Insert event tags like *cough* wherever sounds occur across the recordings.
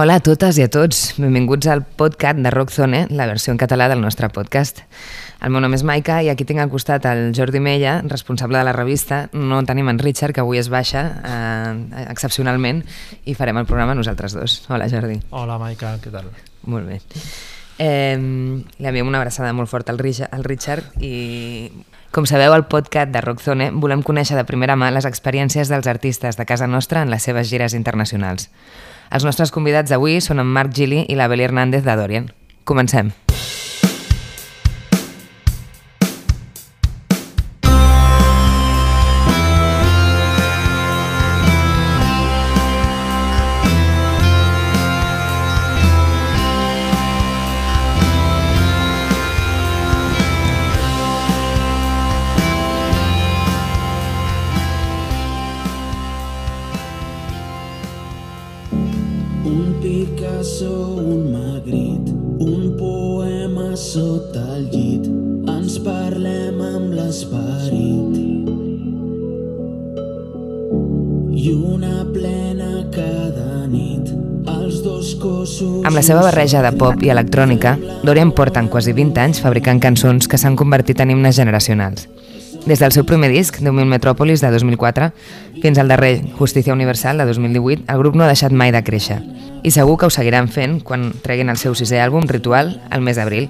Hola a totes i a tots. Benvinguts al podcast de Rockzone, la versió en català del nostre podcast. El meu nom és Maica i aquí tinc al costat el Jordi Mella, responsable de la revista. No tenim en Richard, que avui es baixa eh, excepcionalment, i farem el programa nosaltres dos. Hola, Jordi. Hola, Maica, què tal? Molt bé. Eh, li enviem una abraçada molt forta al, Richard, al Richard i com sabeu, al podcast de Rockzone volem conèixer de primera mà les experiències dels artistes de casa nostra en les seves gires internacionals. Els nostres convidats d'avui són en Marc Gili i la Beli Hernández de Dorian. Comencem. Amb la seva barreja de pop i electrònica, Dorian porten quasi 20 anys fabricant cançons que s'han convertit en himnes generacionals. Des del seu primer disc, 10.000 Metròpolis, de 2004, fins al darrer, Justícia Universal, de 2018, el grup no ha deixat mai de créixer. I segur que ho seguiran fent quan treguin el seu sisè àlbum, Ritual, al mes d'abril,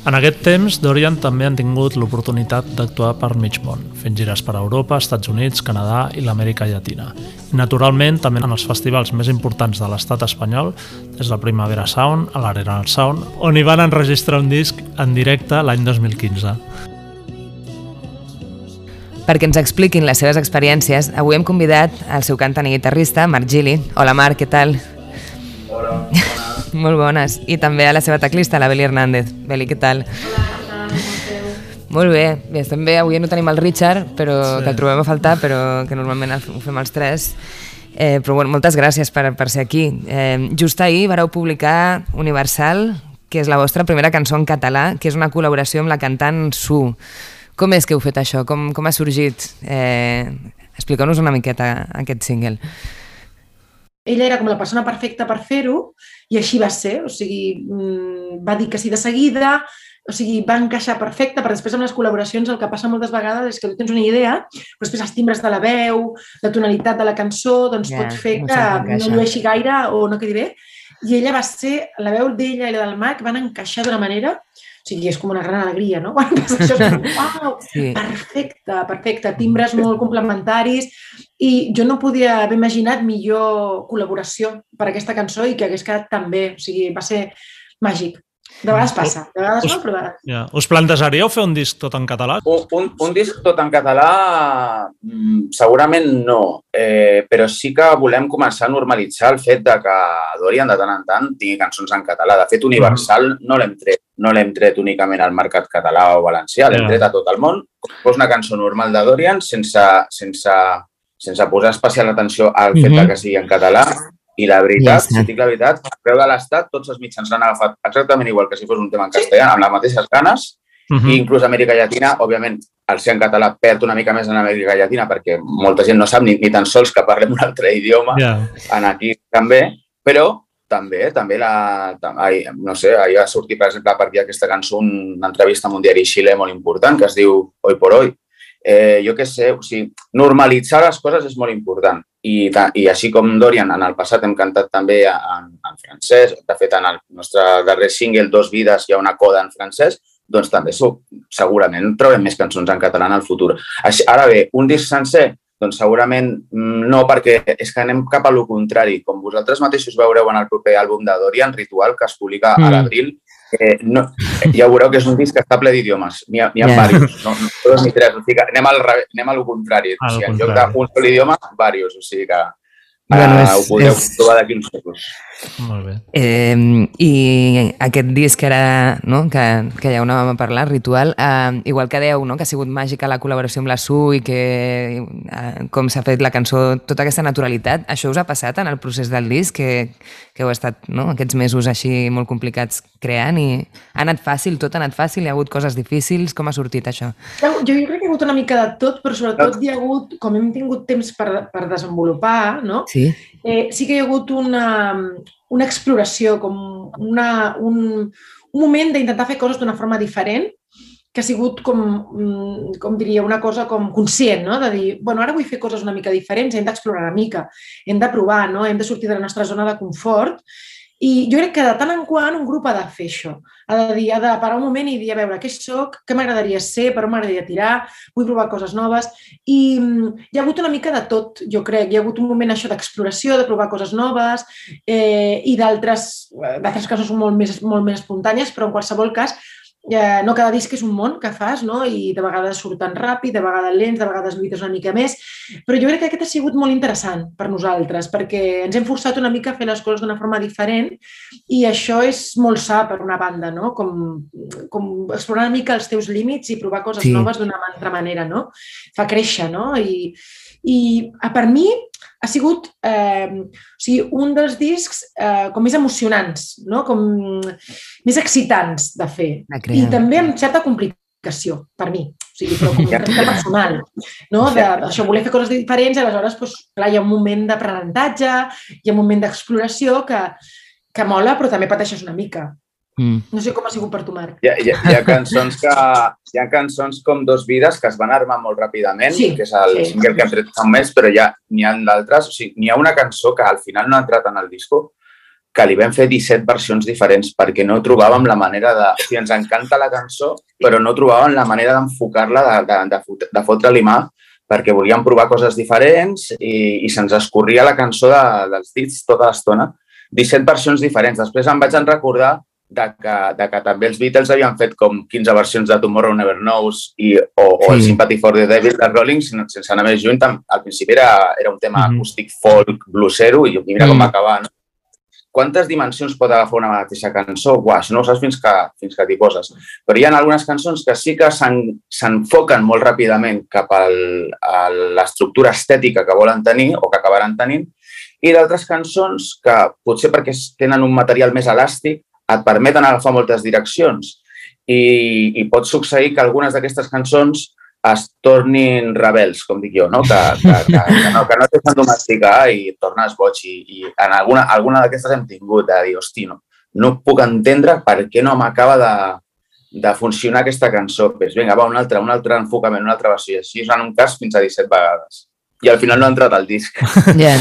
en aquest temps, Dorian també han tingut l'oportunitat d'actuar per mig món, fent gires per Europa, Estats Units, Canadà i l'Amèrica Llatina. I, naturalment, també en els festivals més importants de l'estat espanyol, des la Primavera Sound a l'Arenal Sound, on hi van enregistrar un disc en directe l'any 2015. Perquè ens expliquin les seves experiències, avui hem convidat el seu cantant i guitarrista, Marc Gili. Hola Marc, què tal? Hola. *laughs* Molt bones. I també a la seva teclista, la Beli Hernández. Beli, què tal? Hola, Molt bé, bé, estem bé. Avui no tenim el Richard, però sí. que el trobem a faltar, però que normalment ho fem els tres. Eh, però bueno, moltes gràcies per, per ser aquí. Eh, just ahir vareu publicar Universal, que és la vostra primera cançó en català, que és una col·laboració amb la cantant Su. Com és que heu fet això? Com, com ha sorgit? Eh, Expliqueu-nos una miqueta aquest single. Ella era com la persona perfecta per fer-ho i així va ser, o sigui, mm, va dir que sí de seguida, o sigui, va encaixar perfecte, però després amb les col·laboracions el que passa moltes vegades és que tu tens una idea, però després els timbres de la veu, la tonalitat de la cançó, doncs yeah, pot fer no que no llueixi gaire o no quedi bé. I ella va ser, la veu d'ella i la del Mac van encaixar d'una manera o sigui, és com una gran alegria, no? *laughs* Quan passa això, és *laughs* com, uau, sí. perfecte, perfecte, timbres molt complementaris i jo no podia haver imaginat millor col·laboració per aquesta cançó i que hagués quedat tan bé, o sigui, va ser màgic. De vegades passa, de vegades us, no, però de vegades. Ja. Us plantejaríeu fer un disc tot en català? Un, un, un disc tot en català mm, segurament no, eh, però sí que volem començar a normalitzar el fet de que Dorian de tant en tant tingui cançons en català. De fet, Universal mm. no l'hem tret no l'hem tret únicament al mercat català o valencià, l'hem tret a tot el món. Com una cançó normal de Dorian sense, sense, sense posar especial atenció al fet mm -hmm. que sigui en català i la veritat, sí, si dic la veritat, arreu de l'Estat tots els mitjans l'han agafat exactament igual que si fos un tema en castellà, amb les mateixes ganes, uh -huh. i inclús Amèrica Llatina, òbviament, el ser en català perd una mica més en Amèrica Llatina perquè molta gent no sap ni, ni tan sols que parlem un altre idioma, yeah. en aquí també, però també, també la, ai, no sé, ahir va sortir, per exemple, per aquí aquesta cançó una entrevista amb un diari xilè molt important que es diu Hoy por Hoy. Eh, jo què sé, o sigui, normalitzar les coses és molt important. I, I així com Dorian, en el passat hem cantat també en, en francès, de fet en el nostre darrer single, Dos vides, hi ha una coda en francès, doncs també segurament trobem més cançons en català en el futur. Així, ara bé, un disc sencer, doncs segurament mm, no, perquè és que anem cap a lo contrari. Com vosaltres mateixos veureu en el proper àlbum de Dorian, Ritual, que es publica mm. a l'abril, eh, no, ja veureu que és un disc que està ple d'idiomes. N'hi ha, ha yeah. diversos, no, no dos ni tres. O sigui que anem al, anem a lo contrari. o sigui, en lloc d'un sol idioma, diversos. O sigui que bueno, uh, és, ho podeu és... trobar d'aquí uns segons. Molt bé. Eh, I aquest disc era, no, que, que ja ho anàvem a parlar, Ritual, eh, igual que dèieu no, que ha sigut màgica la col·laboració amb la Su i que eh, com s'ha fet la cançó, tota aquesta naturalitat, això us ha passat en el procés del disc, que, que heu estat no, aquests mesos així molt complicats creant i ha anat fàcil, tot ha anat fàcil, hi ha hagut coses difícils, com ha sortit això? Jo, jo crec que ha hagut una mica de tot, però sobretot hi ha hagut, com hem tingut temps per, per desenvolupar, no? Sí sí. eh, sí que hi ha hagut una, una exploració, com una, un, un moment d'intentar fer coses d'una forma diferent, que ha sigut com, mm, com diria, una cosa com conscient, no? de dir, bueno, ara vull fer coses una mica diferents, hem d'explorar una mica, hem de provar, no? hem de sortir de la nostra zona de confort i jo crec que de tant en quant un grup ha de fer això. Ha de, dir, ha de parar un moment i dir, a veure, què sóc, què m'agradaria ser, per on m'agradaria tirar, vull provar coses noves. I mm, hi ha hagut una mica de tot, jo crec. Hi ha hagut un moment això d'exploració, de provar coses noves eh, i d'altres casos molt més, molt més espontànies, però en qualsevol cas eh, no cada disc és un món que fas, no? i de vegades surten ràpid, de vegades lents, de vegades lluites una mica més, però jo crec que aquest ha sigut molt interessant per nosaltres, perquè ens hem forçat una mica a fer les coses d'una forma diferent i això és molt sa per una banda, no? com, com explorar una mica els teus límits i provar coses sí. noves d'una altra manera, no? Fa créixer, no? I, i per mi ha sigut eh, o sigui, un dels discs eh, com més emocionants, no? com més excitants de fer. I també amb certa complicació, per mi. O sigui, però com *laughs* un personal. No? De, això, voler fer coses diferents, aleshores doncs, clar, hi ha un moment d'aprenentatge, hi ha un moment d'exploració que, que mola, però també pateixes una mica. Mm. No sé com ha sigut per tu, Marc. Hi ha, hi, ha, hi ha cançons que hi ha cançons com Dos vides que es van armar molt ràpidament, sí, que és el sí. single que hem tret fa un mes, però ja n'hi ha d'altres. O sigui, n'hi ha una cançó que al final no ha entrat en el disco, que li vam fer 17 versions diferents perquè no trobàvem la manera de... O sigui, ens encanta la cançó, però no trobàvem la manera d'enfocar-la, de, de, de, de fotre-li mà, perquè volíem provar coses diferents i, i se'ns escorria la cançó de, dels dits tota l'estona. 17 versions diferents. Després em vaig en recordar de que, de que també els Beatles havien fet com 15 versions de Tomorrow Never Knows i, o, sí. o el Sympathy for the Devil de Rolling, sense anar més lluny, al principi era, era un tema mm -hmm. acústic folk, bluesero, i mira mm. com va acabar, no? Quantes dimensions pot agafar una mateixa cançó? Uau, això no ho saps fins que, fins que t'hi poses. Però hi ha algunes cançons que sí que s'enfoquen molt ràpidament cap al, a l'estructura estètica que volen tenir o que acabaran tenint, i d'altres cançons que potser perquè tenen un material més elàstic et permeten agafar moltes direccions i, i pot succeir que algunes d'aquestes cançons es tornin rebels, com dic jo, no? Que, que, que, que no, que no deixen domesticar i tornes boig. I, i en alguna, alguna d'aquestes hem tingut de dir, hosti, no, no puc entendre per què no m'acaba de, de funcionar aquesta cançó. Pues vinga, va, un altre, un altre enfocament, una altra versió. I així en un cas fins a 17 vegades. I al final no ha entrat al disc. Yeah.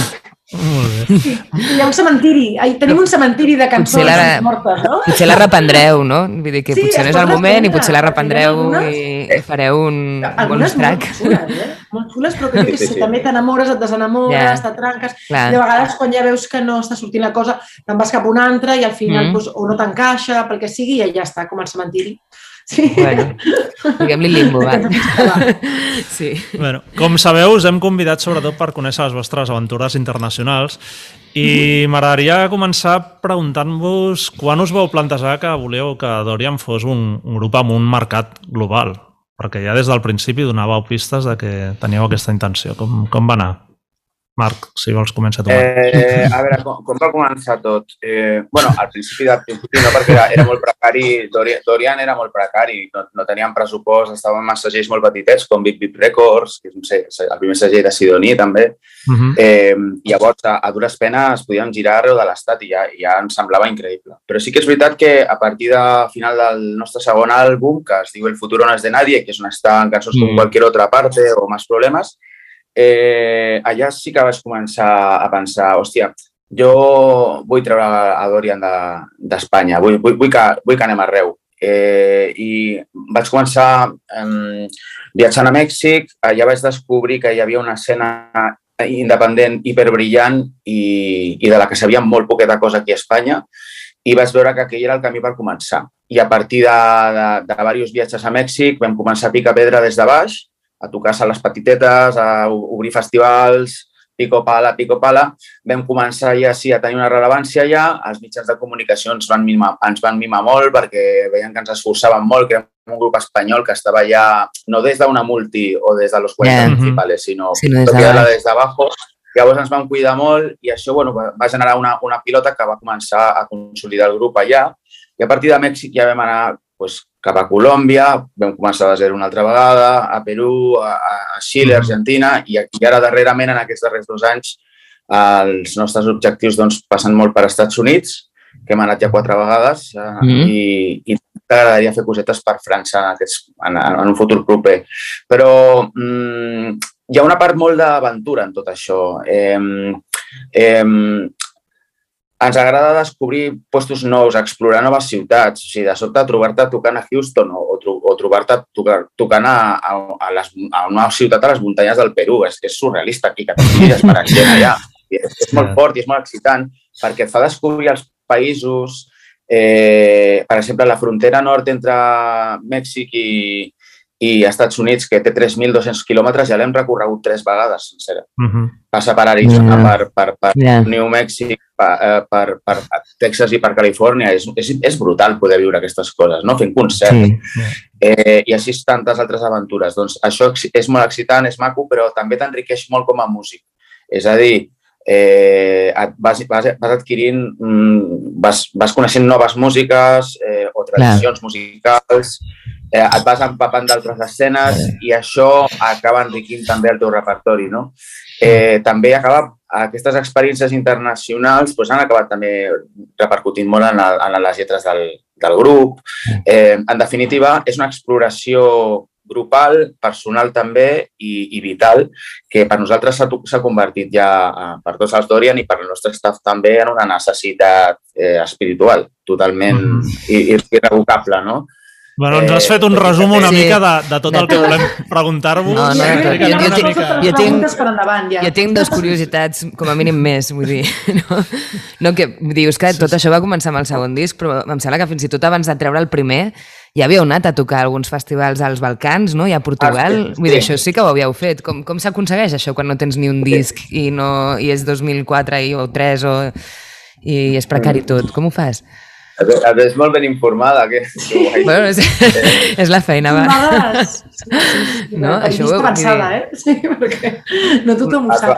Molt bé. Hi ha un cementiri, tenim un cementiri de cançons la, mortes, no? Potser la reprendreu, no? Vull dir que sí, potser no és el moment i potser la reprendreu algunes, i, i fareu un bonus track. Molt xules, eh? Molt xules, però que jo que sé, també t'enamores, et desenamores, yeah. te tranques, Clar. i de vegades quan ja veus que no està sortint la cosa, te'n vas cap a una altra i al final mm. doncs, o no t'encaixa, pel que sigui, i ja està, com el cementiri. Sí. Bueno, diguem-li limbo, *laughs* va. sí. Bueno, com sabeu, us hem convidat sobretot per conèixer les vostres aventures internacionals i m'agradaria començar preguntant-vos quan us vau plantejar que volíeu que Dorian fos un, un grup amb un mercat global? Perquè ja des del principi donàveu pistes de que teníeu aquesta intenció. Com, com va anar? Marc, si vols començar tu. Eh, a veure, com, com va començar tot? Eh, bueno, al principi, del principi no, perquè era, era molt precari, Dorian, Dorian era molt precari, no, no teníem pressupost, estaven amb seggells molt petitets, com Big Big Records, que és un, el primer segell de Sidoní, també. Uh -huh. eh, llavors, a, a dures penes podíem girar arreu de l'estat i ja, ja ens semblava increïble. Però sí que és veritat que a partir de final del nostre segon àlbum, que es diu El futuro no es de nadie, que és on estan cançons -huh. com qualsevol otra parte o Más problemes, eh, allà sí que vaig començar a pensar, hòstia, jo vull treure a Dorian d'Espanya, de, vull, vull, vull, que, vull que anem arreu. Eh, I vaig començar eh, viatjant a Mèxic, allà vaig descobrir que hi havia una escena independent hiperbrillant i, i de la que sabíem molt poqueta cosa aquí a Espanya i vaig veure que aquell era el camí per començar. I a partir de, de, de diversos viatges a Mèxic vam començar a picar pedra des de baix a tocar sales petitetes, a obrir festivals, pico pala, pico pala, vam començar ja sí, a tenir una rellevància ja, els mitjans de comunicació ens van mimar, ens van mimar molt perquè veien que ens esforçàvem molt, que érem un grup espanyol que estava ja, no des d'una multi o des de los 40 yeah. principals, sinó sí, no des, de des d'abajo. Llavors ens van cuidar molt i això bueno, va generar una, una pilota que va començar a consolidar el grup allà i a partir de Mèxic ja vam anar pues, cap a Colòmbia, vam començar de zero una altra vegada, a Perú, a, a Xile, a Argentina, i, i ara darrerament, en aquests darrers dos anys, els nostres objectius doncs, passen molt per Estats Units, que hem anat ja quatre vegades, eh, mm -hmm. i, i t'agradaria fer cosetes per França en, aquests, en, en un futur proper. Però mm, hi ha una part molt d'aventura en tot això. Eh, eh, ens agrada descobrir puestos nous, explorar noves ciutats. O sigui, de sobte trobar-te tocant a Houston o, o, o trobar-te tocant a, a, a, les, a una ciutat a les muntanyes del Perú. És, és surrealista aquí, que t'estiguis per gent allà. I és, és molt fort i és molt excitant perquè et fa descobrir els països, eh, per exemple, la frontera nord entre Mèxic i, i Estats Units, que té 3.200 quilòmetres, ja l'hem recorregut tres vegades, sencera. Uh -huh. Passa per Arizona, yeah. per, per, per yeah. New Mexic, per, eh, per, per Texas i per Califòrnia. És, és, és brutal poder viure aquestes coses, no? fent concerts. Sí. Eh, I així tantes altres aventures. Doncs això és molt excitant, és maco, però també t'enriqueix molt com a músic. És a dir, eh, vas, vas, vas adquirint, mm, vas, vas coneixent noves músiques eh, o tradicions Clar. musicals, eh, et vas empapant d'altres escenes i això acaba enriquint també el teu repertori, no? Eh, també acaba, aquestes experiències internacionals doncs, han acabat també repercutint molt en, el, en les lletres del, del grup. Eh, en definitiva, és una exploració grupal, personal també i, i vital, que per nosaltres s'ha convertit ja, eh, per tots els Dorian i per el nostre staff també, en una necessitat eh, espiritual totalment mm. irrevocable, no? Bueno, ens has fet un eh, resum una sí, mica de, de tot de el que tot. volem preguntar-vos. No, no, jo, jo, jo, tinc, jo, tinc, ja. jo tinc dues curiositats, com a mínim més, vull dir. *laughs* No, no que dius que tot això va començar amb el segon disc, però em sembla que fins i tot abans de treure el primer ja havíeu anat a tocar alguns festivals als Balcans, no? I a Portugal. Ah, sí, Vull dir, això sí que ho havíeu fet. Com, com s'aconsegueix això quan no tens ni un disc i, no, i és 2004 i, o 3 o, i és precari mm. tot? Com ho fas? És molt ben informada. Que... Bueno, és, és la feina, va. *laughs* Sí, sí, sí, no, això ho... avançada, eh? Sí, perquè no tothom ho sap.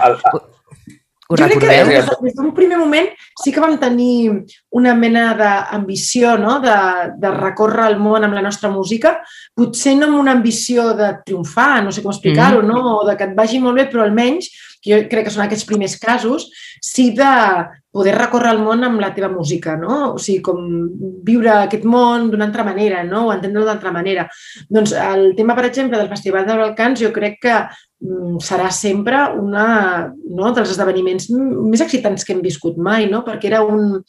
Ho jo crec que des, des d'un primer moment sí que vam tenir una mena d'ambició no? de, de recórrer el món amb la nostra música, potser no amb una ambició de triomfar, no sé com explicar-ho, mm. no? o de que et vagi molt bé, però almenys, que jo crec que són aquests primers casos, sí de poder recórrer el món amb la teva música, no? O sigui, com viure aquest món d'una altra manera, no? O entendre'l d'altra manera. Doncs el tema, per exemple, del Festival de Balcans, jo crec que Mm, serà sempre una no, dels esdeveniments més excitants que hem viscut mai, no? perquè era un,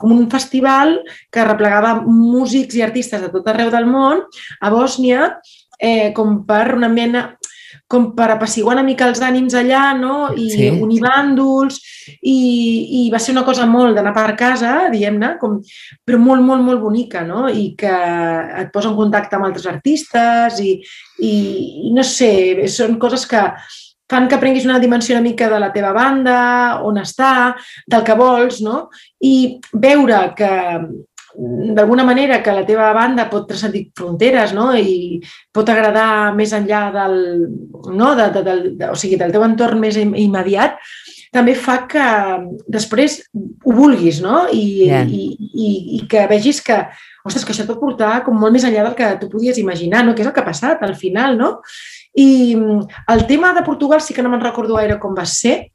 com un festival que replegava músics i artistes de tot arreu del món a Bòsnia eh, com per una mena com per apaciguar una mica els ànims allà no? i sí. unir bàndols i, i va ser una cosa molt d'anar per casa, diguem-ne, però molt, molt, molt bonica no? i que et posa en contacte amb altres artistes i, i, i no sé, són coses que fan que prenguis una dimensió una mica de la teva banda, on està, del que vols, no? I veure que d'alguna manera que la teva banda pot transcendir fronteres no? i pot agradar més enllà del, no? de, de, de, de, o sigui, del teu entorn més immediat, també fa que després ho vulguis no? I, yeah. i, i, i que vegis que, ostres, que això et pot portar com molt més enllà del que tu podies imaginar, no? que és el que ha passat al final. No? I el tema de Portugal sí que no me'n recordo gaire com va ser,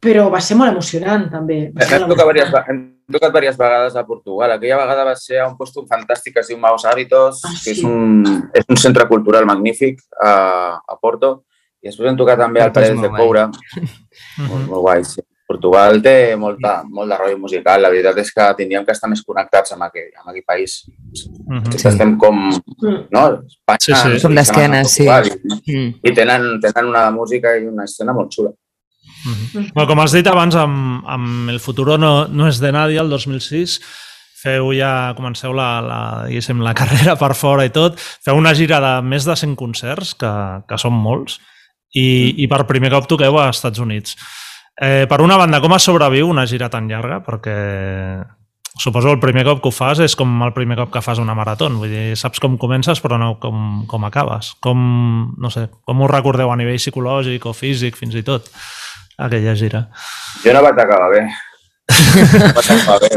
però va ser molt emocionant també. Hem tocat, diverses, hem tocat diverses vegades a Portugal. Aquella vegada va ser a un lloc fantàstic que es diu Maus Hábitos, ah, sí. que és un, és un centre cultural magnífic a, a Porto. I després hem tocat també al Paredes de Coura. *laughs* molt, molt guai, sí. Portugal té molta, molt de rotllo musical. La veritat és que tindríem que estar més connectats amb aquell, amb aquell país. Mm -hmm. sí. Estem com... No? Espanya, sí, sí. Som d'esquena, sí. I, mm. i tenen, tenen una música i una escena molt xula. Mm -hmm. bueno, com has dit abans, amb, amb El futuro no, no és de nadie, el 2006, feu ja, comenceu la, la, la *laughs* carrera per fora i tot, feu una gira de més de 100 concerts, que, que són molts, i, i per primer cop toqueu a Estats Units. Eh, per una banda, com es sobreviu una gira tan llarga? Perquè suposo el primer cop que ho fas és com el primer cop que fas una marató. Vull dir, saps com comences però no com, com acabes. Com, no sé, com ho recordeu a nivell psicològic o físic fins i tot? Aquella gira? Jo no vaig acabar bé. No *laughs* vaig acabar bé,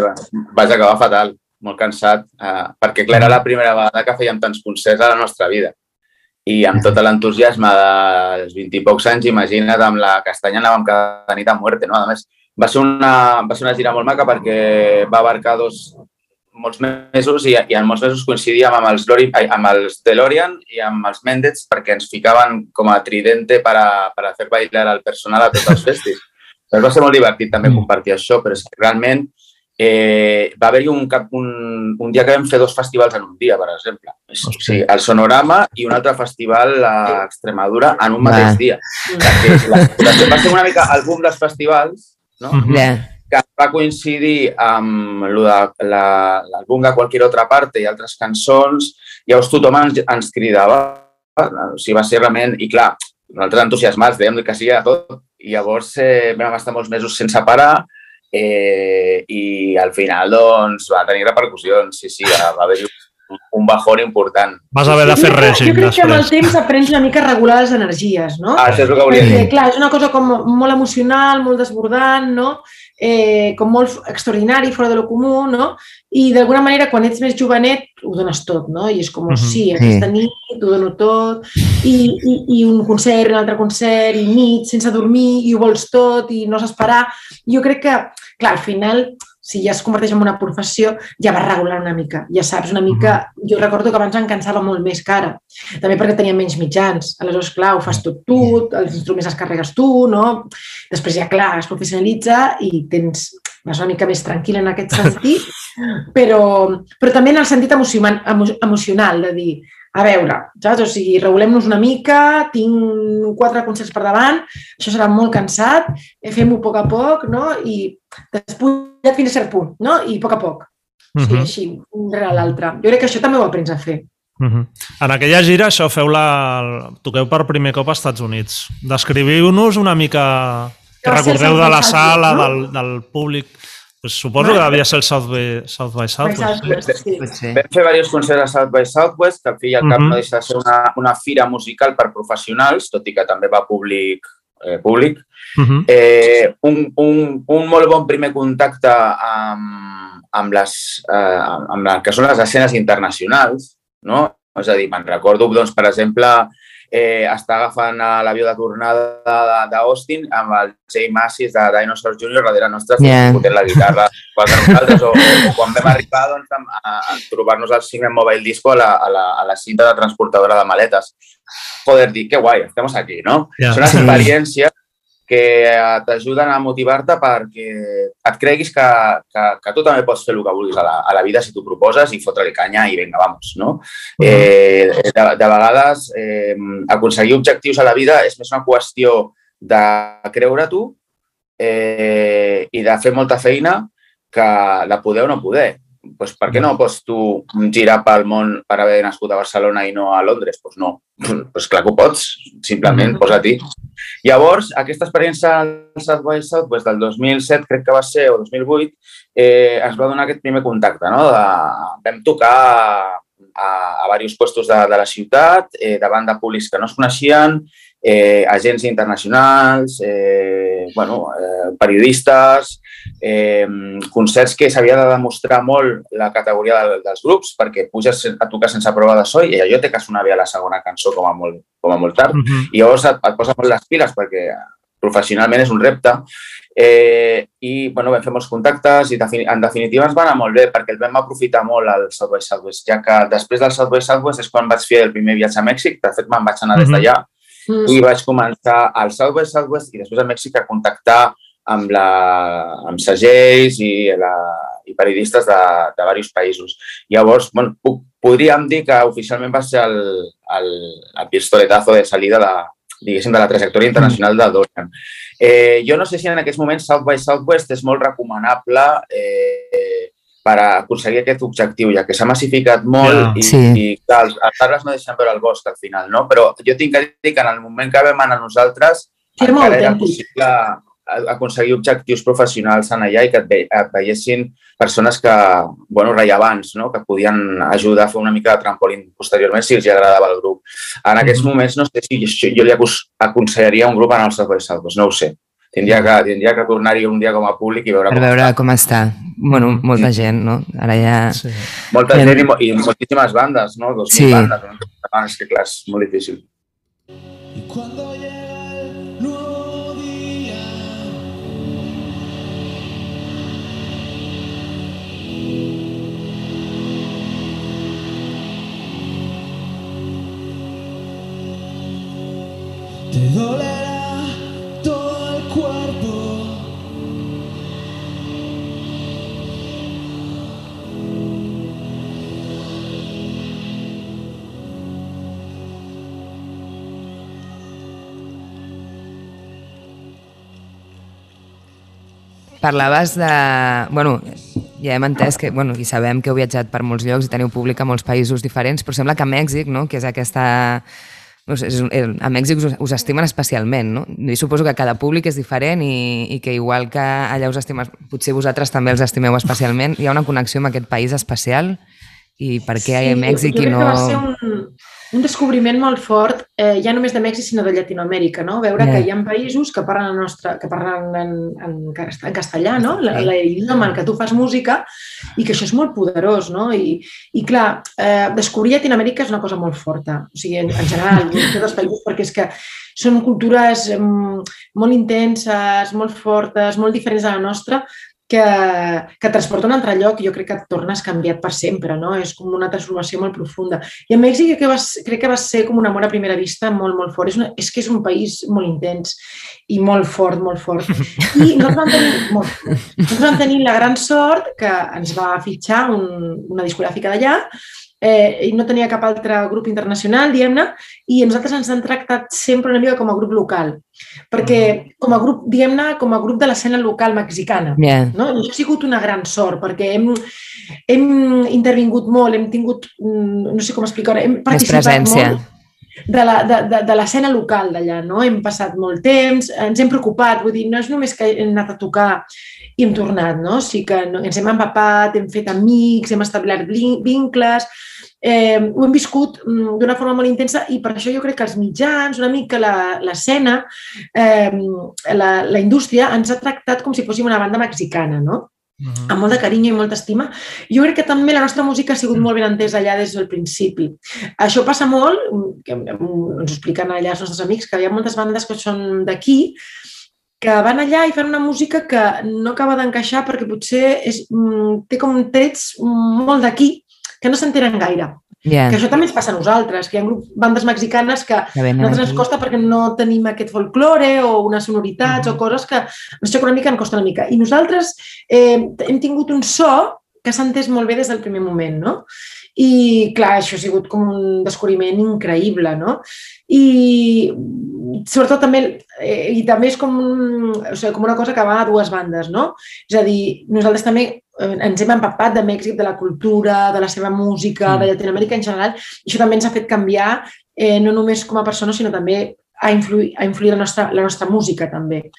vaig acabar fatal, molt cansat, eh, perquè clar, era la primera vegada que fèiem tants concerts a la nostra vida. I amb tot l'entusiasme dels 20 i pocs anys, imagina't, amb la castanya anàvem cada nit a muerte, no? A més, va ser, una, va ser una gira molt maca perquè va abarcar dos, molts mesos i, i en molts mesos coincidíem amb els, Lori, amb els DeLorean i amb els Mendez perquè ens ficaven com a tridente per a, per a fer bailar al personal a tots els festis. *laughs* Però va ser molt divertit també mm. compartir això, però és que realment eh, va haver-hi un, un, un dia que vam fer dos festivals en un dia, per exemple. O sigui, el Sonorama i un altre festival a Extremadura en un mateix dia. Perquè la, la, va ser una mica el boom dels festivals, no? Yeah que va coincidir amb l'àlbum de qualsevol altra part i altres cançons, llavors tothom ens, ens cridava, o sigui, va ser realment, i clar, nosaltres entusiasmats, dèiem que sí a tot, i llavors eh, vam estar molts mesos sense parar, eh, i al final doncs, va tenir repercussions, sí, sí, va haver-hi un bajón important. Vas haver de fer res. Jo crec que amb el temps aprens una mica a regular les energies, no? Ah, això és el que volia dir. Clar, és una cosa com molt emocional, molt desbordant, no? Eh, com molt extraordinari, fora de lo comú, no? I d'alguna manera, quan ets més jovenet, ho dones tot, no? I és com, uh -huh. sí, aquesta nit ho dono tot, i, i, i un concert, un altre concert, i nit sense dormir, i ho vols tot, i no saps parar. Jo crec que, clar, al final si ja es converteix en una professió, ja va regular una mica. Ja saps, una mica... Jo recordo que abans em cansava molt més que ara. També perquè tenia menys mitjans. Aleshores, clar, ho fas tot tu, els instruments els carregues tu, no? Després ja, clar, es professionalitza i tens vas una mica més tranquil en aquest sentit, *laughs* però, però també en el sentit emocional, emocional de dir, a veure, saps? O sigui, regulem-nos una mica, tinc quatre concerts per davant, això serà molt cansat, fem-ho a poc a poc, no? I despullat fins a cert punt, no? I a poc a poc. Uh -huh. Sí, així, un rere l'altre. Jo crec que això també ho aprens a fer. Uh mhm. -huh. En aquella gira, això feu la... toqueu per primer cop als Estats Units. Descriviu-nos una mica que recordeu de la sala, no? del, del públic. Pues suposo que devia ser el South by, South by Southwest. South sí. sí. Vam fer diversos concerts a South by Southwest, que al fi i al cap uh -huh. no deixa de ser una, una fira musical per professionals, tot i que també va públic. Eh, públic. Uh -huh. eh, un, un, un molt bon primer contacte amb, amb, les, eh, amb el que són les escenes internacionals, no? És a dir, me'n recordo, doncs, per exemple, eh, està agafant l'avió de tornada d'Austin amb el Jay Massis de Dinosaur Jr. darrere nostre yeah. fotent la guitarra *laughs* per nosaltres o, o, quan vam arribar doncs, a, a trobar-nos al Signet Mobile Disco a la, a, la, a la cinta de transportadora de maletes. Poder dir, que guai, estem aquí, no? Yeah. Són experiències que t'ajuden a motivar-te perquè et creguis que, que, que tu també pots fer el que vulguis a la, a la vida si t'ho proposes i fotre-li canya i vinga, vamos, no? Eh, de, de vegades eh, aconseguir objectius a la vida és més una qüestió de creure tu eh, i de fer molta feina que la poder o no poder pues, per què no pots tu girar pel món per haver nascut a Barcelona i no a Londres? Doncs pues no, *clears throat* pues clar que ho pots, simplement posa-t'hi. Llavors, aquesta experiència al South by Southwest del 2007, crec que va ser, o 2008, eh, ens va donar aquest primer contacte. No? De, vam tocar a, a diversos puestos de, de la ciutat, eh, davant de públics que no es coneixien, eh, agents internacionals, eh, bueno, eh, periodistes, eh, concerts que s'havia de demostrar molt la categoria de, dels grups perquè puges a tocar sense prova de so i allò té que sonar bé a la segona cançó com a molt, com a molt tard. Uh -huh. I llavors et, et posa molt les piles perquè professionalment és un repte. Eh, I bueno, vam fer molts contactes i en definitiva ens va anar molt bé perquè el vam aprofitar molt al South by Southwest, ja que després del South by Southwest és quan vaig fer el primer viatge a Mèxic, de fet me'n vaig anar des d'allà -huh. i vaig començar al South by Southwest i després a Mèxic a contactar amb, la, amb segells i, la, i periodistes de, de diversos països. Llavors, bueno, puc, podríem dir que oficialment va ser el, el, el pistoletazo de salida de, diguéssim, de la trajectòria internacional de Dorian. Eh, jo no sé si en aquests moments South by Southwest és molt recomanable eh, per aconseguir aquest objectiu, ja que s'ha massificat molt yeah, i, sí. i clar, els, els arbres no deixen veure el bosc al final, no? Però jo tinc que dir que en el moment que vam anar nosaltres sí, encara era possible aconseguir objectius professionals en allà i que et, ve, et veiessin persones que, bueno, rellevants, no? que podien ajudar a fer una mica de trampolín posteriorment si els agradava el grup. En aquests mm-hmm. moments no sé si jo li aconsellaria un grup en el South by Southwest, no ho sé tindria que, tindria que tornar-hi un dia com a públic i veure, per com, veure està. com està. Bueno, molta mm. gent, no? Ara ja... Sí. Molta gent i, i moltíssimes bandes, no? Dos sí. bandes, no? Ah, és que clar, és molt difícil. I quan te dolerá. Parlaves de... Bueno, ja hem entès que, bueno, i sabem que heu viatjat per molts llocs i teniu públic a molts països diferents, però sembla que a Mèxic, no?, que és aquesta... No sé, és, és, a Mèxic us, us estimen especialment, no? I suposo que cada públic és diferent i, i que igual que allà us estimen, potser vosaltres també els estimeu especialment, hi ha una connexió amb aquest país especial i per què sí, a Mèxic i no... va ser un, un descobriment molt fort, eh, ja només de Mèxic, sinó de Llatinoamèrica, no? Veure yeah. que hi ha països que parlen, el nostre, que parlen en, en, en castellà, no? L'idioma en què tu fas música i que això és molt poderós, no? I, i clar, eh, descobrir Llatinoamèrica és una cosa molt forta, o sigui, en, en general, en tots els països, perquè és que són cultures molt intenses, molt fortes, molt diferents de la nostra, que, que transporta a un altre lloc i jo crec que et tornes canviat per sempre, no? És com una transformació molt profunda. I a Mèxic crec que va, crec que va ser com un amor a primera vista molt, molt fort. És, una, és que és un país molt intens i molt fort, molt fort. I nosaltres vam tenir, molt, nosaltres vam tenir la gran sort que ens va fitxar un, una discogràfica d'allà eh, i no tenia cap altre grup internacional, diguem-ne, i nosaltres ens han tractat sempre una mica com a grup local, perquè mm. com a grup, diguem-ne, com a grup de l'escena local mexicana. Yeah. No? I ha sigut una gran sort, perquè hem, hem intervingut molt, hem tingut, mm, no sé com explicar hem participat molt de de, de, l'escena local d'allà, no? Hem passat molt temps, ens hem preocupat, vull dir, no és només que hem anat a tocar i hem tornat, no? Sí que ens hem empapat, hem fet amics, hem establert vincles, eh, ho hem viscut mm, d'una forma molt intensa i per això jo crec que els mitjans, una mica l'escena, eh, la, la indústria ens ha tractat com si fóssim una banda mexicana, no? Uh -huh. amb molt de carinyo i molta estima. Jo crec que també la nostra música ha sigut molt ben entesa allà des del principi. Això passa molt, que ens ho expliquen allà els nostres amics, que hi ha moltes bandes que són d'aquí, que van allà i fan una música que no acaba d'encaixar perquè potser és, mm, té com trets molt d'aquí que no s'entenen gaire. Yeah. Que això també ens passa a nosaltres, que hi ha grup, bandes mexicanes que, que a nosaltres ens costa perquè no tenim aquest folklore o unes sonoritats -huh. o coses que ens xoca una mica, ens costa una mica. I nosaltres eh, hem tingut un so que s'ha entès molt bé des del primer moment, no? I, clar, això ha sigut com un descobriment increïble, no? I, sobretot, també, eh, i també és com, o sigui, com una cosa que va a dues bandes, no? És a dir, nosaltres també ens hem empapat de Mèxic, de la cultura, de la seva música, mm. de Llatinoamèrica en general, i això també ens ha fet canviar, eh, no només com a persona, sinó també a influir, a influir la, nostra, la nostra música també.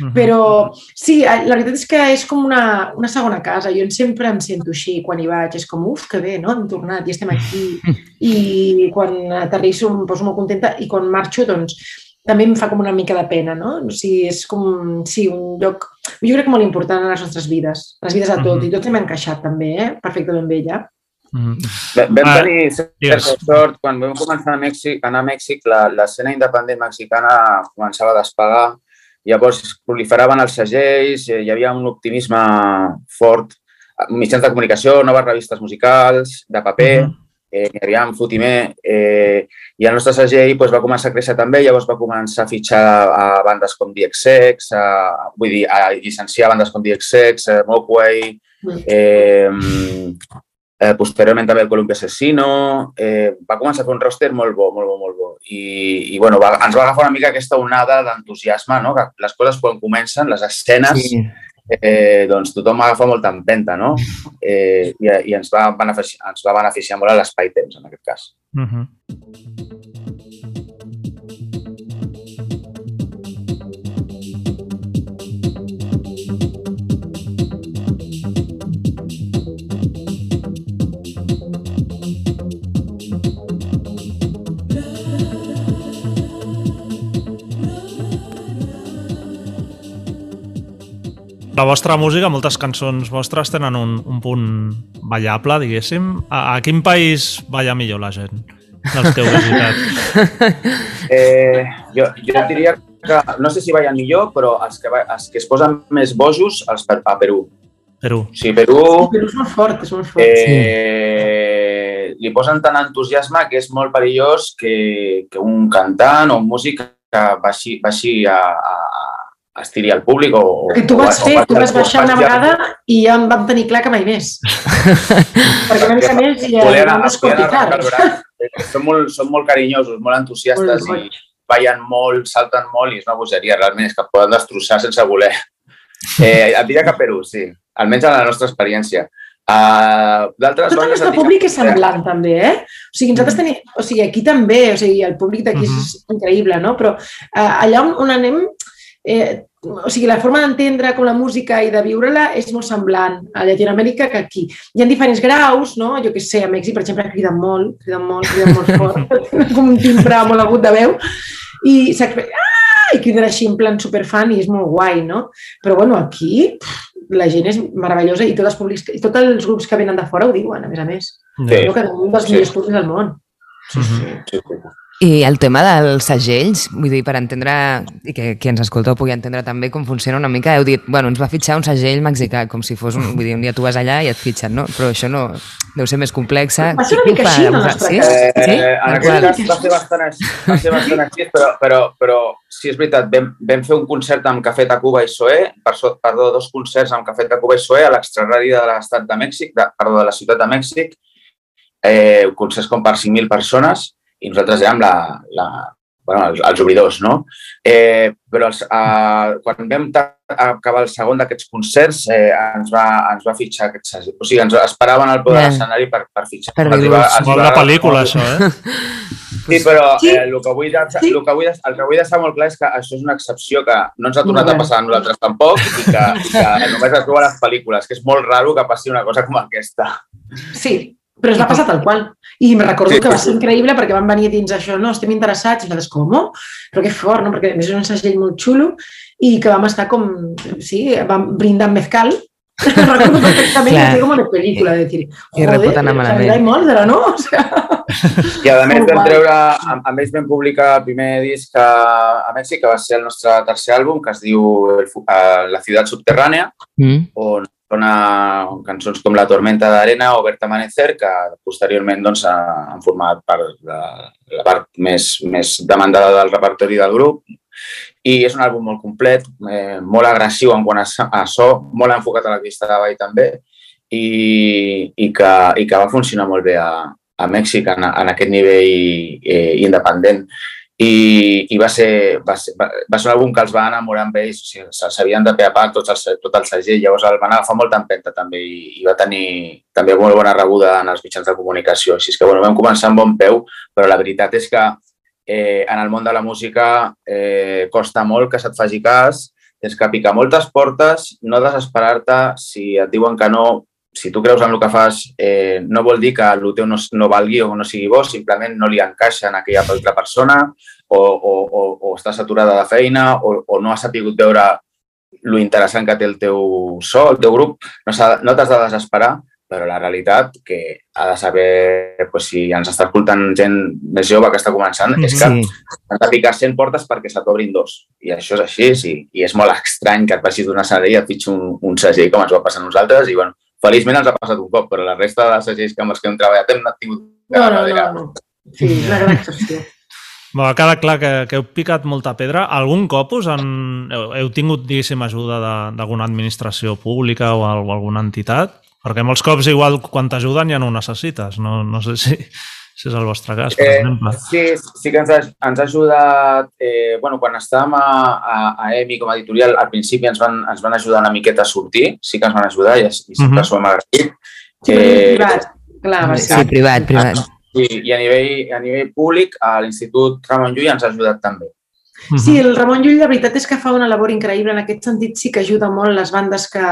Mm -hmm. Però sí, eh, la veritat és que és com una, una segona casa. Jo sempre em sento així quan hi vaig. És com, uf, que bé, no? Hem tornat i estem aquí. *laughs* I quan aterrisso em poso molt contenta i quan marxo, doncs, també em fa com una mica de pena, no? O sigui, és com, sí, un lloc, jo crec que molt important en les nostres vides, les vides de tot, mm -hmm. i tots hem encaixat també, eh? perfectament bé ja. Mm -hmm. Vam ah, tenir certa sort, quan vam començar a Mèxic, anar a Mèxic, l'escena independent mexicana començava a despegar, llavors proliferaven els segells, eh, hi havia un optimisme fort, mitjans de comunicació, noves revistes musicals, de paper, mm -hmm eh, en Fotimer eh, i el nostre segell pues, va començar a créixer també, llavors va començar a fitxar a bandes com DXX, a, vull dir, a llicenciar bandes com DXX, a Mockway, eh, eh, posteriorment també el Columbia Assassino, eh, va començar a fer un roster molt bo, molt bo, molt bo. I, i bueno, va, ens va agafar una mica aquesta onada d'entusiasme, no? que les coses quan comencen, les escenes, sí eh, doncs tothom agafa molta empenta, no? *laughs* Eh, i, I ens va beneficiar, ens va beneficiar molt l'espai-temps, en aquest cas. Uh -huh. La vostra música, moltes cançons vostres tenen un, un punt ballable, diguéssim. A, a quin país balla millor la gent dels que heu visitat? *laughs* Eh, jo, jo diria que, no sé si ballen millor, però els que, els que es posen més bojos els per, a Perú. Perú. Sí, Perú... Sí, Perú és molt fort, és molt fort. Eh, sí. Li posen tant entusiasme que és molt perillós que, que un cantant o un músic que baixi, baixi a, a, es tiri al públic o... Que tu vas fer, tu vas baixar una vegada i ja em vam tenir clar que mai més. *laughs* Perquè una mica més ja vam descorticar. Són molt, són molt carinyosos, molt entusiastes i ballen molt, salten molt i és una bogeria, realment, és que poden destrossar sense voler. Eh, et diria que Perú, sí. Almenys en la nostra experiència. Uh, D'altres Tot el nostre públic és semblant, també, eh? O sigui, nosaltres tenim... O sigui, aquí també, o sigui, el públic d'aquí uh -huh. és increïble, no? Però uh, allà on, on anem... Eh, o sigui, la forma d'entendre com la música i de viure-la és molt semblant a Llatinoamèrica que aquí. Hi ha diferents graus, no? Jo que sé, a Mèxic, per exemple, criden molt, criden molt, criden molt fort, *laughs* com un timbre molt agut de veu, i ah! i criden així en plan superfan i és molt guai, no? Però, bueno, aquí pff, la gent és meravellosa i tots els, públics, i tots els grups que venen de fora ho diuen, a més a més. Sí. Crec que un dels sí. millors públics del món. Sí, sí, sí. I el tema dels segells, vull dir, per entendre, i que qui ens escolta pugui entendre també com funciona una mica, heu dit, bueno, ens va fitxar un segell mexicà, com si fos un, vull dir, un dia tu vas allà i et fitxen, no? Però això no, deu ser més complexa. Va ser una mica així, no? Sí? Eh, sí? En aquest cas va ser bastant així, va ser bastant així però, però, però sí, és veritat, vam, vam fer un concert amb Café Tacuba i Soé, perdó, dos concerts amb Café Tacuba i Soé a l'extraradi de l'estat de Mèxic, de, perdó, de la ciutat de Mèxic, eh, concerts com per 5.000 persones, i nosaltres érem la, la, bueno, els, els obridors, no? Eh, però els, eh, quan vam acabar el segon d'aquests concerts eh, ens, va, ens va fitxar aquest. O sigui, ens esperaven al poder de l'escenari per, per fitxar. Per dir va, Molt de pel·lícula, això, eh? *laughs* Sí, però eh, el, que vull, el, que vull, el que vull deixar molt clar és que això és una excepció que no ens ha tornat a passar a nosaltres tampoc i que, i que només es veu a les pel·lícules, que és molt raro que passi una cosa com aquesta. Sí, però es va passar tal qual. I me recordo sí, que va ser increïble perquè van venir dins això, no, estem interessats, i nosaltres, com? Però que fort, no? Perquè a més és un segell molt xulo i que vam estar com, sí, vam brindar amb mezcal *laughs* recordo perfectament Clar. que com una pel·lícula, de dir, joder, hay Moldra, no? O sea... *laughs* I a més vam treure, a, a més vam publicar el primer disc a, a Mèxic, que va ser el nostre tercer àlbum, que es diu el, La ciutat subterrània, mm. on dona cançons com La tormenta d'arena o Vert Amanecer, que posteriorment doncs, han format part de la part més, més demandada del repertori del grup. I és un àlbum molt complet, eh, molt agressiu en quant a, so, molt enfocat a la pista de ball també, i, i, que, i que va funcionar molt bé a, a Mèxic en, en aquest nivell eh, independent i, i va, ser, va, ser, va, va ser un àlbum que els va enamorar amb ells, o sigui, s'havien de peapar tots els, tot el segell, llavors el van agafar molta empenta també i, i va tenir també molt bona rebuda en els mitjans de comunicació. Així que bueno, vam començar amb bon peu, però la veritat és que eh, en el món de la música eh, costa molt que se't faci cas, tens que picar moltes portes, no desesperar-te, si et diuen que no, si tu creus en el que fas, eh, no vol dir que el teu no, no valgui o no sigui bo, simplement no li encaixa en aquella altra persona o, o, o, o està saturada de feina o, o no ha sapigut veure lo interessant que té el teu so, el teu grup. No, no t'has de desesperar, però la realitat que ha de saber, pues, si ens està escoltant gent més jove que està començant, és que sí. has de picar 100 portes perquè se t'obrin dos. I això és així, sí. I és molt estrany que et passis d'una sala i et fitxi un, un segell com ens va passar a nosaltres i, bueno, Feliçment ens ha passat un cop, però la resta de segells que amb els que hem treballat hem tingut... No, no, no, no. Sí, una gran excepció. Bon, ha quedat clar que, que heu picat molta pedra. Algun cop us han, heu, heu tingut, diguéssim, ajuda d'alguna administració pública o, o alguna entitat? Perquè molts cops, igual, quan t'ajuden ja no ho necessites. No, no sé si, si és el vostre cas, per eh, exemple. Sí, sí que ens ha, ens ha ajudat, eh, bueno, quan estàvem a, a, a EMI com a editorial, al principi ens van, ens van ajudar una miqueta a sortir, sí que ens van ajudar i, i sempre uh -huh. s'ho hem agraït. Sí, eh, privat, clar, sí, privat, privat. Sí, i a nivell, a nivell públic, a l'Institut Ramon Llull ens ha ajudat també. Sí, el Ramon Llull, la veritat és que fa una labor increïble. En aquest sentit, sí que ajuda molt les bandes que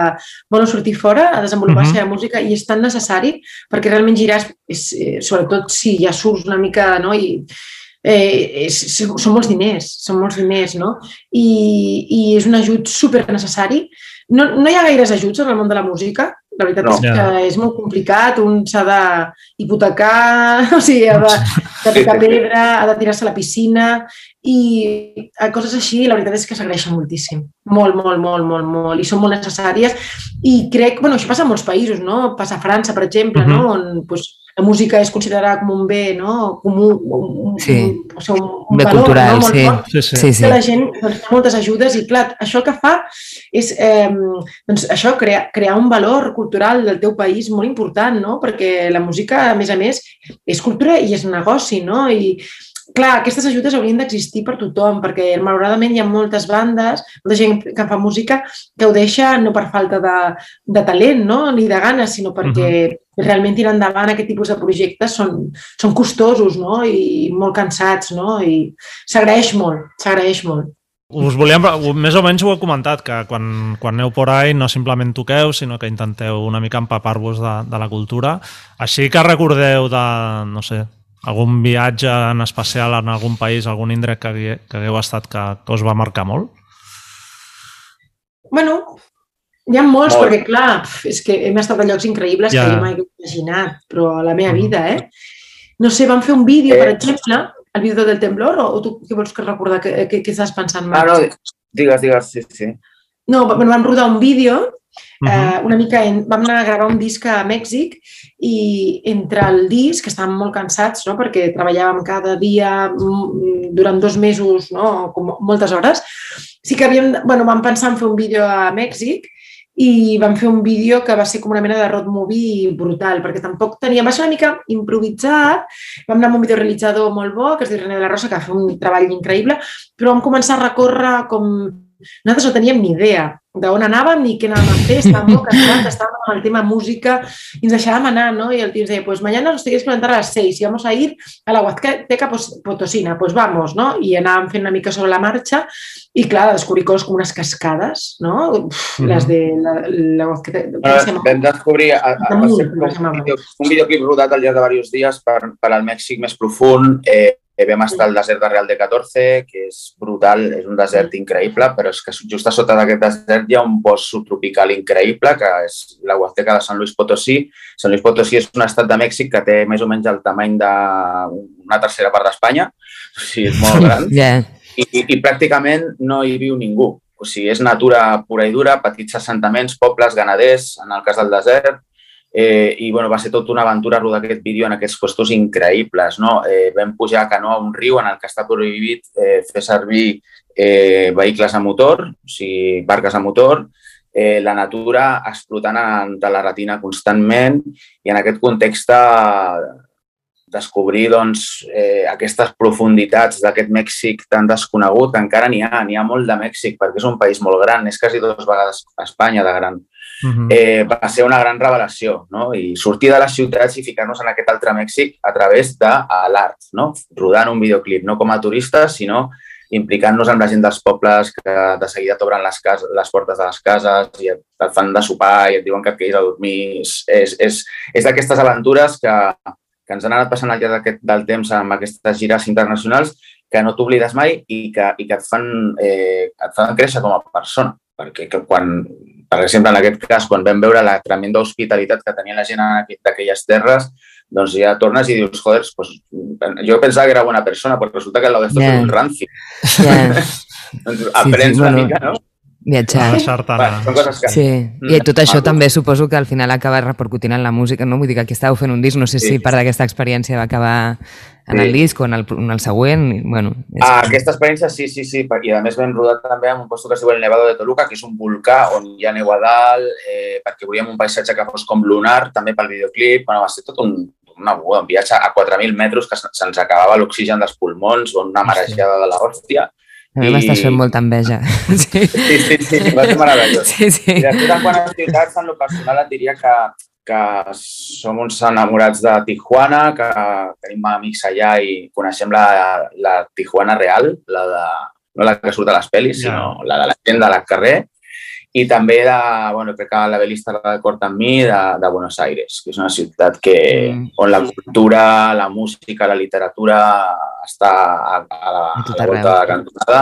volen sortir fora a desenvolupar uh -huh. la seva música i és tan necessari perquè realment girar, és, eh, sobretot si ja surts una mica no? i eh, és, són molts diners, són molts diners, no? I, i és un ajut super necessari. No, no hi ha gaires ajuts en el món de la música, la veritat no. és que és molt complicat, un s'ha d'hipotecar, *laughs* o sigui, ha de, de picar pedra, ha de tirar-se a la piscina i a coses així la veritat és que s'agraeixen moltíssim. Molt, molt, molt, molt, molt. I són molt necessàries. I crec, bueno, això passa a molts països, no? Passa a França, per exemple, uh -huh. no? on pues, la música és considerada com un bé, no? Com un, un, sí. un, o sigui, un, un bé valor cultural, no? molt sí. fort. Sí, sí. sí, sí. La gent doncs, té moltes ajudes i, clar, això el que fa és eh, doncs, això, crear, crear un valor cultural del teu país molt important, no? Perquè la música, a més a més, és cultura i és negoci, no? I, clar, aquestes ajudes haurien d'existir per tothom, perquè malauradament hi ha moltes bandes, molta gent que fa música que ho deixa no per falta de, de talent no? ni de ganes, sinó perquè uh -huh. realment tirar endavant aquest tipus de projectes són, són costosos no? i molt cansats no? i s'agraeix molt, s'agraeix molt. Us volíem, més o menys ho he comentat, que quan, quan aneu por ahí no simplement toqueu, sinó que intenteu una mica empapar-vos de, de la cultura. Així que recordeu de, no sé, algun viatge en especial en algun país, algun indret que, que hagueu estat que, que us va marcar molt? Bueno, hi ha molts, molt. perquè clar, és que hem estat a llocs increïbles ja. que jo mai he imaginat, però a la meva mm. vida, eh? No sé, vam fer un vídeo, eh. per exemple, el vídeo del temblor, o, o tu què vols que recordar? Què, què, què estàs pensant, Marc? Ah, no, digues, digues, sí, sí. No, bueno, vam rodar un vídeo Uh -huh. uh, una mica en, vam anar a gravar un disc a Mèxic i entre el disc estàvem molt cansats no? perquè treballàvem cada dia mm, durant dos mesos, no? Com moltes hores. Sí que havíem, bueno, vam pensar en fer un vídeo a Mèxic i vam fer un vídeo que va ser com una mena de road movie brutal, perquè tampoc teníem, va ser una mica improvisat, vam anar amb un videorealitzador molt bo, que es diu René de la Rosa, que va fer un treball increïble, però vam començar a recórrer com nosaltres no teníem ni idea d'on anàvem ni què anàvem a fer, estàvem molt cansats, estàvem amb el tema música i ens deixàvem anar, ¿no? Y el tío ens deia, pues mañana nos tenéis que levantar a las 6 y vamos a ir a la Huazteca Potosina, pues vamos, ¿no? I anàvem fent una mica sobre la marxa i, clar, descobrir coses com unes cascades, no? Uf, mm -hmm. Les de la, la Huazteca... Vam descobrir a, a, a, un, un videoclip rodat al llarg de diversos dies per, per al Mèxic més profund, Eh, vam estar al desert de Real de 14, que és brutal, és un desert increïble, però és que just a sota d'aquest desert hi ha un bosc subtropical increïble, que és la Huasteca de Sant Luis Potosí. Sant Luis Potosí és un estat de Mèxic que té més o menys el tamany d'una tercera part d'Espanya, o sigui, és molt gran. *laughs* Yeah. I, i, I pràcticament no hi viu ningú. O sigui, és natura pura i dura, petits assentaments, pobles, ganaders, en el cas del desert, Eh, I bueno, va ser tota una aventura rodar aquest vídeo en aquests costos increïbles. No? Eh, vam pujar a canoa a un riu en el que està prohibit eh, fer servir eh, vehicles a motor, o sigui, barques a motor, eh, la natura explotant de la retina constantment i en aquest context descobrir doncs, eh, aquestes profunditats d'aquest Mèxic tan desconegut, que encara n'hi ha, n'hi ha molt de Mèxic, perquè és un país molt gran, és quasi dues vegades Espanya de gran. Uh -huh. eh, va ser una gran revelació, no? I sortir de les ciutats i ficar-nos en aquest altre Mèxic a través de l'art, no? Rodant un videoclip, no com a turistes, sinó implicant-nos amb la gent dels pobles que de seguida t'obren les, les portes de les cases i et, et fan de sopar i et diuen que et quedis a dormir. És, és, és, és d'aquestes aventures que, que ens han anat passant al llarg del temps amb aquestes gires internacionals que no t'oblides mai i que, i que et, fan, eh, et fan créixer com a persona. Perquè quan per exemple, en aquest cas, quan vam veure la tremenda hospitalitat que tenia la gent d'aquelles terres, doncs ja tornes i dius, joder, pues, jo pensava que era bona persona, però resulta que el d'esto yeah. és un ranci. Yeah. *laughs* doncs aprens sí, sí, una bueno, mica, no? Viatjar. Bueno, són coses que... Sí, i tot això també suposo que al final acaba repercutint en la música, no? Vull dir que aquí estàveu fent un disc, no sé si sí. part d'aquesta experiència va acabar en el disc o en el, en el següent. Bueno, és... ah, aquesta experiència sí, sí, sí. I a més vam rodar també en un lloc que es diu el Nevado de Toluca, que és un volcà on hi ha neu a dalt, eh, perquè volíem un paisatge que fos com lunar, també pel videoclip. Bueno, va ser tot un, una, un viatge a 4.000 metres que se'ns acabava l'oxigen dels pulmons, una marejada de la hòstia. A mi m'estàs fent molta enveja. *laughs* Sí, sí, sí, sí va ser *laughs* meravellós. Sí, sí. I després, en quant a ciutats, en lo personal et diria que que som uns enamorats de Tijuana, que tenim amics allà i coneixem la, la Tijuana real, la de, no la que surt a les pel·lis, yeah. sinó la de la gent de la carrer, i també de, bueno, crec que la velista d'acord amb mi, de, de Buenos Aires, que és una ciutat que, mm. on la cultura, la música, la literatura està a, a, la, a la volta de la cantonada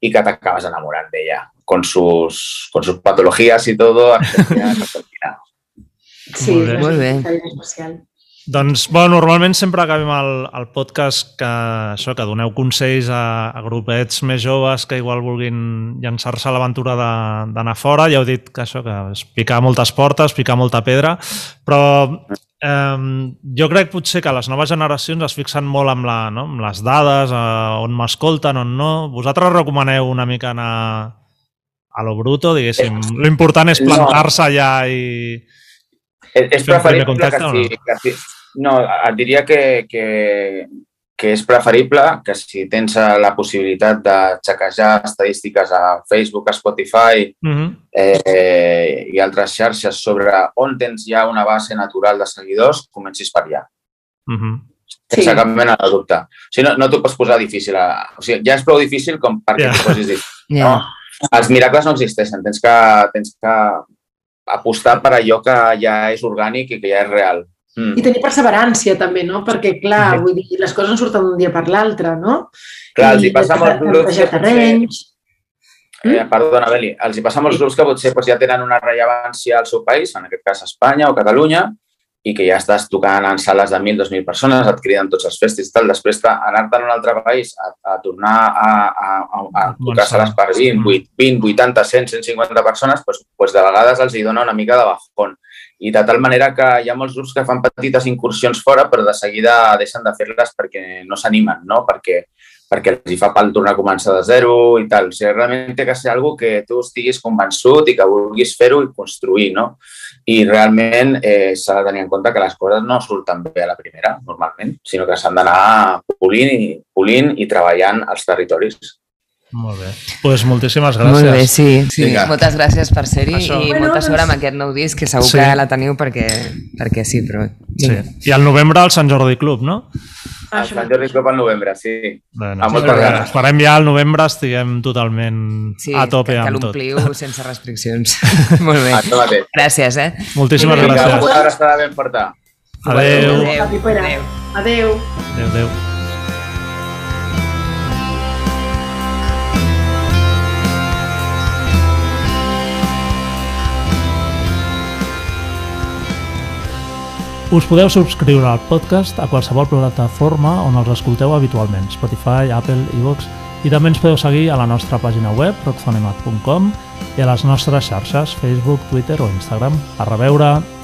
i que t'acabes enamorant d'ella, con sus, con sus patologías y todo, Argentina, Argentina. Sí, molt bé. Molt bé. especial. Doncs, bueno, normalment sempre acabem el, el podcast que, això, que doneu consells a, a grupets més joves que igual vulguin llançar-se a l'aventura d'anar fora. Ja heu dit que això, que és picar moltes portes, picar molta pedra, però eh, jo crec potser que les noves generacions es fixen molt amb, la, no? amb les dades, eh, on m'escolten, on no. Vosaltres recomaneu una mica anar a lo bruto, diguéssim. L'important és plantar-se allà i és, és preferible que, sí, que sí. No, et diria que, que, que és preferible que si tens la possibilitat de xequejar estadístiques a Facebook, a Spotify Mm -hmm. eh, i altres xarxes sobre on tens ja una base natural de seguidors, comencis per allà. Mm -hmm. Sense Sí. cap mena de dubte. O sigui, no, no t'ho pots posar difícil. A... O sigui, ja és prou difícil com perquè yeah. t'ho posis difícil. Ja. No? Els miracles no existeixen. Tens que, tens que apostar per allò que ja és orgànic i que ja és real. Mm. I tenir perseverància també, no? Perquè, clar, Mhm. vull dir, les coses no surten d'un dia per l'altre, no? Clar, els I hi passa a molts grups que potser, terrenys. eh, perdona, Beli, els hi passa a molts grups que potser doncs, ja tenen una rellevància al seu país, en aquest cas Espanya o Catalunya, i que ja estàs tocant en sales de 1.000, 2.000 persones, et criden tots els festis i tal, després de- anar-te'n a un altre país a, a tornar a, a, a, a tocar sales per 20, 8, 20, 80, 100, 150 persones, doncs, doncs de vegades els hi dona una mica de bajón. I de tal manera que hi ha molts grups que fan petites incursions fora, però de seguida deixen de fer-les perquè no s'animen, no? Perquè, perquè els hi fa pal tornar a començar de zero i tal. O sigui, realment té que ser algo que tu estiguis convençut i que vulguis fer-ho i construir, no? I realment eh, s'ha de tenir en compte que les coses no surten bé a la primera, normalment, sinó que s'han d'anar polint i, polint i treballant als territoris. Molt bé. Doncs pues moltíssimes gràcies. Molt bé, sí. sí. Vinga. Moltes gràcies per ser-hi Això. i Bueno, molta doncs- sort amb aquest nou disc, que segur Sí. que la teniu perquè, perquè sí, però... Sí. Vinga. I al novembre al Sant Jordi Club, no? El Sant Jordi Club al novembre, sí. Bueno, Amb moltes esperem- ganes. Esperem ja al novembre estiguem totalment Sí, a tope que, que amb tot. l'ompliu *laughs* sense restriccions. *laughs* Molt bé. Gràcies, eh? Moltíssimes Vinga, Vinga, gràcies. una abraçada ben forta. Adéu. Adéu. Adéu. Adéu. Adéu, adéu. Us podeu subscriure al podcast a qualsevol plataforma on els escolteu habitualment, Spotify, Apple, iVoox, i també ens podeu seguir a la nostra pàgina web, rockzonemat.com, i a les nostres xarxes, Facebook, Twitter o Instagram. A reveure!